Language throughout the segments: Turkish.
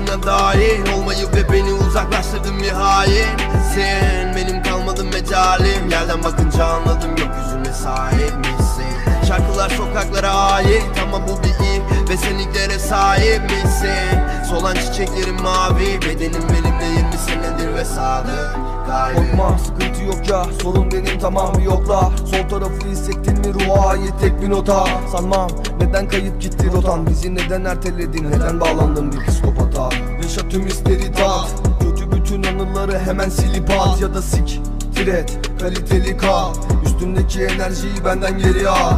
hayatına dahil Olmayı ve beni uzaklaştırdın bir hain Sen benim kalmadı mecalim. Yerden bakınca anladım gökyüzüne sahip misin? Şarkılar sokaklara ait ama bu bir iyi Ve sen ilklere sahip misin? Solan çiçeklerim mavi Bedenim benimle 20 senedir ve sadık kalbim Korkma sıkıntı yok ya sorun benim tamam bir yokla. Sol tarafı hissettin mi? Ruha ait tek bir nota. Sanmam neden kayıp gitti rotan Bizi neden erteledin? Neden bağlandın bir psikopata? Yaşa tüm hisleri tat Kötü bütün anıları hemen silip at. Ya da sik et kaliteli kal. Üstümdeki enerjiyi benden geri al.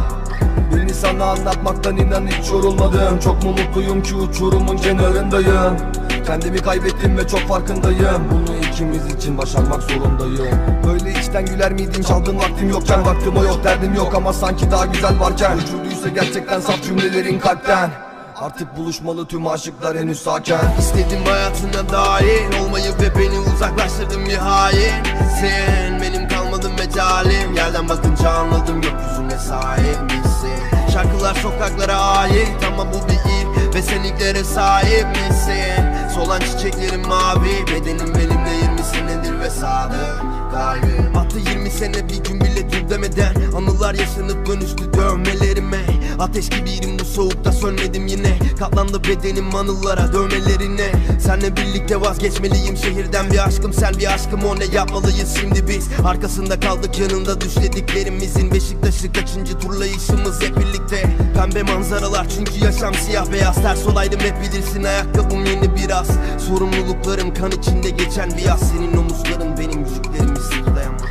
Birini sana anlatmaktan inan hiç yorulmadım. Çok mu mutluyum ki uçurumun kenarındayım? Kendimi kaybettim ve çok farkındayım. Bunu ikimiz için başarmak zorundayım. Böyle içten güler miydin? Çaldığın vaktim yokken Vaktim o yok derdim yok. Ama sanki daha güzel varken Uçurduysa gerçekten saf cümlelerin kalpten. Artık buluşmalı tüm aşıklar henüz sakin. İstedim hayatına dahil Olmayı ve beni uzaklaştırdın bir hain. Sen benim kalmadın mecalim. Yerden bakınca anladım gökyüzüne sahip misin? Şarkılar sokaklara ait ama bu bir iyi Ve sen ilklere sahip misin? Solan çiçeklerim mavi Bedenim benimle 20 senedir ve sadık kalbim. Attı 20 sene bir gün bile dur demeden Anılar yaşanıp dönüştü dövmelerime. Ateş gibiydim bu soğukta sönmedim yine. Katlandı bedenim anılara dövmelerine. Senle birlikte vazgeçmeliyim şehirden bir aşkım. Sen bir aşkım o ne yapmalıyız şimdi biz? Arkasında kaldık yanında düşlediklerimizin. Beşiktaş'ı kaçıncı turlayışımız hep birlikte Pembe manzaralar çünkü yaşam siyah beyaz. Ters olaydım hep bilirsin ayakkabım yeni biraz. Sorumluluklarım kan içinde geçen bir yaz. Senin omuzların benim yüklerimi sırtlayamaz.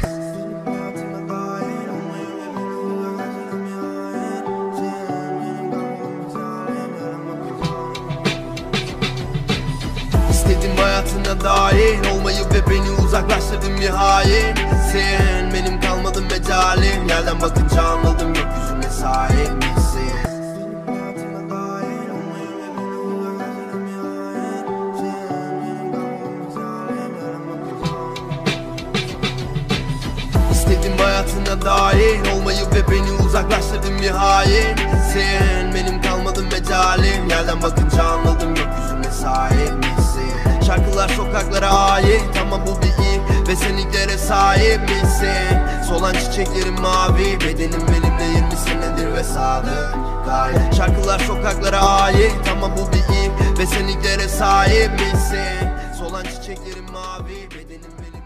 İstedim hayatına dahil Olmayı ve beni uzaklaştırdın hain. Sen benim kalmadın mecalim. Yerden bakınca anladım gökyüzüne sahip hayatına dahil Olmayı ve beni uzaklaştırdın bir hain. Sen benim kalmadın mecalim. Yerden bakınca anladım gökyüzüne sahip misin? Şarkılar sokaklara ait ama bu bir iyi Ve sen ilklere sahip misin? Solan çiçeklerim mavi Bedenim benimle 20 senedir ve sadık. Kalbim Şarkılar sokaklara ait ama bu bir iyi Ve sen ilklere sahip misin? Solan çiçeklerim mavi Bedenim benimle